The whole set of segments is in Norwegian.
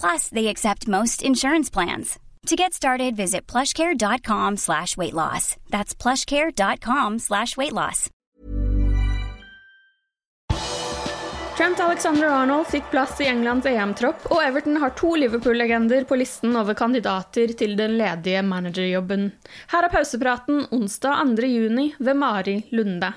Plus, they accept most insurance plans. To get started, visit plushcare.com slash weight loss. That's plushcare.com slash weight loss. Trent Alexander-Arnold fikk plass i Englands EM-tropp, og Everton har to Liverpool-legender på listen over kandidater til den ledige managerjobben. Her er pausepraten onsdag 2. juni ved Mari Lunde.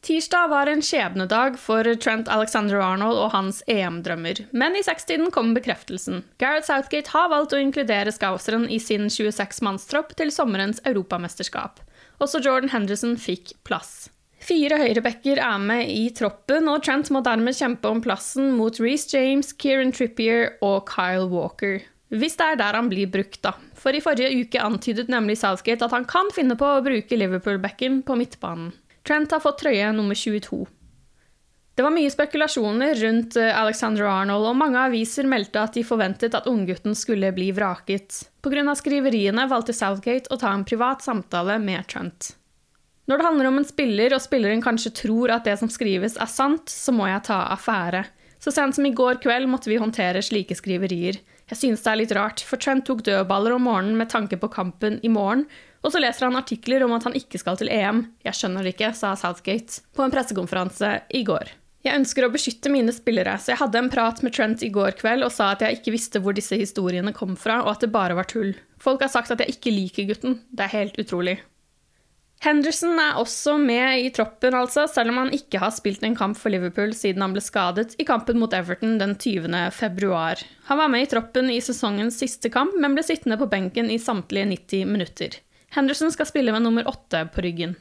Tirsdag var en skjebnedag for Trent Alexander-Arnold og hans EM-drømmer, men i sekstiden kom bekreftelsen. Gareth Southgate har valgt å inkludere Scouseren i sin 26-mannstropp til sommerens europamesterskap. Også Jordan Henderson fikk plass. Fire høyrebacker er med i troppen, og Trent må dermed kjempe om plassen mot Reece James, Kieran Trippier og Kyle Walker. Hvis det er der han blir brukt, da. For i forrige uke antydet nemlig Southgate at han kan finne på å bruke Liverpool-backen på midtbanen. Trent har fått trøye nummer 22. Det var mye spekulasjoner rundt eh, Alexander Arnold, og mange aviser meldte at de forventet at unggutten skulle bli vraket. Pga. skriveriene valgte Southgate å ta en privat samtale med Trent. Når det handler om en spiller, og spilleren kanskje tror at det som skrives er sant, så må jeg ta affære. Så sent som i går kveld måtte vi håndtere slike skriverier. Jeg synes det er litt rart, for Trent tok dødballer om morgenen med tanke på kampen i morgen, og så leser han artikler om at han ikke skal til EM. Jeg skjønner det ikke, sa Southgate på en pressekonferanse i går. Jeg ønsker å beskytte mine spillere, så jeg hadde en prat med Trent i går kveld og sa at jeg ikke visste hvor disse historiene kom fra, og at det bare var tull. Folk har sagt at jeg ikke liker gutten. Det er helt utrolig. Henderson er også med i troppen, altså, selv om han ikke har spilt en kamp for Liverpool siden han ble skadet i kampen mot Everton den 20. februar. Han var med i troppen i sesongens siste kamp, men ble sittende på benken i samtlige 90 minutter. Henderson skal spille med nummer åtte på ryggen.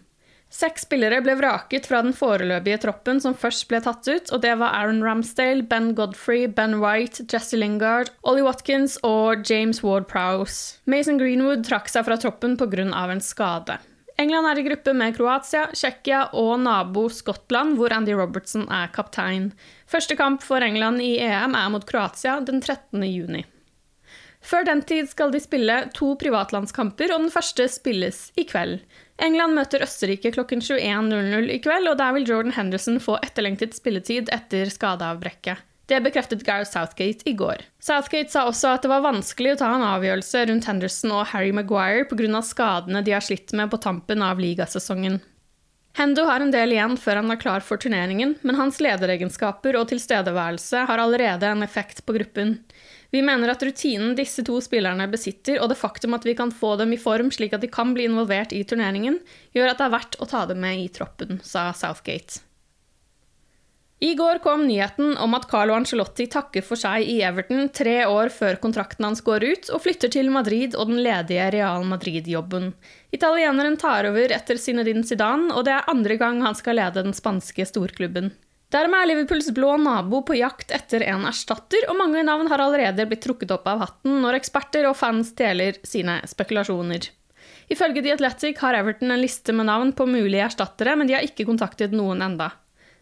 Seks spillere ble vraket fra den foreløpige troppen som først ble tatt ut, og det var Aaron Ramsdale, Ben Godfrey, Ben White, Jesse Lingard, Ollie Watkins og James Ward-Prowse. Mason Greenwood trakk seg fra troppen pga. en skade. England er i gruppe med Kroatia, Tsjekkia og nabo Skottland, hvor Andy Robertson er kaptein. Første kamp for England i EM er mot Kroatia den 13. juni. Før den tid skal de spille to privatlandskamper, og den første spilles i kveld. England møter Østerrike klokken 21.00 i kveld, og der vil Jordan Henderson få etterlengtet spilletid etter skadeavbrekket. Det bekreftet Gareth Southgate i går. Southgate sa også at det var vanskelig å ta en avgjørelse rundt Henderson og Harry Maguire pga. skadene de har slitt med på tampen av ligasesongen. Hendo har en del igjen før han er klar for turneringen, men hans lederegenskaper og tilstedeværelse har allerede en effekt på gruppen. Vi mener at rutinen disse to spillerne besitter, og det faktum at vi kan få dem i form slik at de kan bli involvert i turneringen, gjør at det er verdt å ta dem med i troppen, sa Southgate. I går kom nyheten om at Carlo Ancelotti takker for seg i Everton tre år før kontrakten hans går ut, og flytter til Madrid og den ledige Real Madrid-jobben. Italieneren tar over etter Zinedine Zidane, og det er andre gang han skal lede den spanske storklubben. Dermed er Liverpools blå nabo på jakt etter en erstatter, og mange navn har allerede blitt trukket opp av hatten når eksperter og fans deler sine spekulasjoner. Ifølge The Athletic har Everton en liste med navn på mulige erstattere, men de har ikke kontaktet noen enda.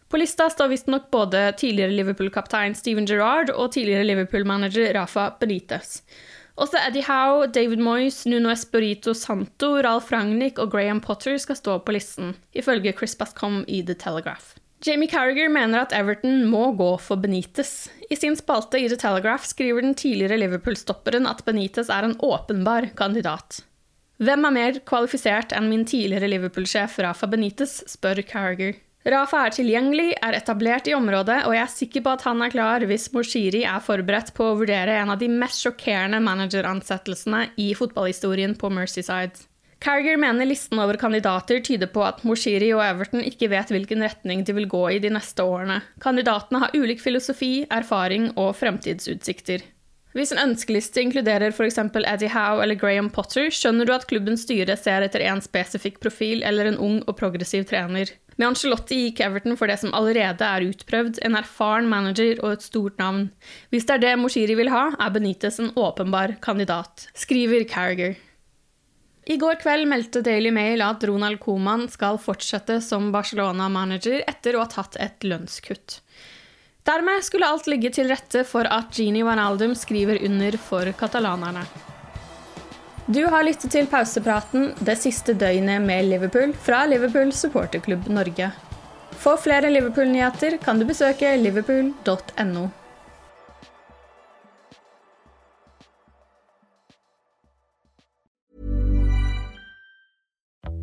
På lista står visstnok både tidligere Liverpool-kaptein Steven Gerrard og tidligere Liverpool-manager Rafa Benitez. Også Eddie Howe, David Moyes, Nuno Espirito Santo, Ralf Ragnhild og Graham Potter skal stå på listen, ifølge Chris Bascom i The Telegraph. Jamie Carriger mener at Everton må gå for Benitez. I sin spalte i The Telegraph skriver den tidligere Liverpool-stopperen at Benitez er en åpenbar kandidat. Hvem er mer kvalifisert enn min tidligere Liverpool-sjef Rafa Benitez, spør Carriger. Rafa er tilgjengelig, er etablert i området, og jeg er sikker på at han er klar hvis Moshiri er forberedt på å vurdere en av de mest sjokkerende manageransettelsene i fotballhistorien på Mercyside. Carriger mener listen over kandidater tyder på at Moshiri og Everton ikke vet hvilken retning de vil gå i de neste årene. Kandidatene har ulik filosofi, erfaring og fremtidsutsikter. Hvis en ønskeliste inkluderer f.eks. Eddie Howe eller Graham Potter, skjønner du at klubbens styre ser etter en spesifikk profil eller en ung og progressiv trener. Med Angelotti gikk Everton for det som allerede er utprøvd, en erfaren manager og et stort navn. Hvis det er det Moshiri vil ha, er Benitez en åpenbar kandidat, skriver Carriger. I går kveld meldte Daily Mail at Ronald Coman skal fortsette som Barcelona-manager etter å ha tatt et lønnskutt. Dermed skulle alt ligge til rette for at Gini Wijnaldum skriver under for katalanerne. Du har lyttet til pausepraten det siste døgnet med Liverpool fra Liverpool supporterklubb Norge. For flere Liverpool-nyheter kan du besøke liverpool.no.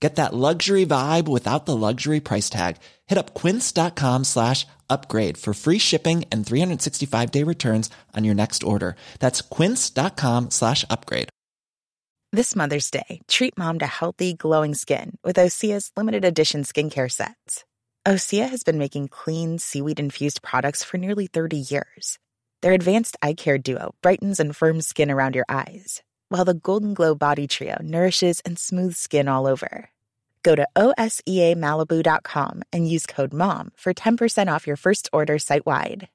Get that luxury vibe without the luxury price tag. Hit up quince.com slash upgrade for free shipping and 365 day returns on your next order. That's quince.com slash upgrade. This Mother's Day, treat mom to healthy, glowing skin with Osea's limited edition skincare sets. Osea has been making clean, seaweed infused products for nearly 30 years. Their advanced eye care duo brightens and firms skin around your eyes, while the Golden Glow Body Trio nourishes and smooths skin all over. Go to OSEAMalibu.com and use code MOM for 10% off your first order site wide.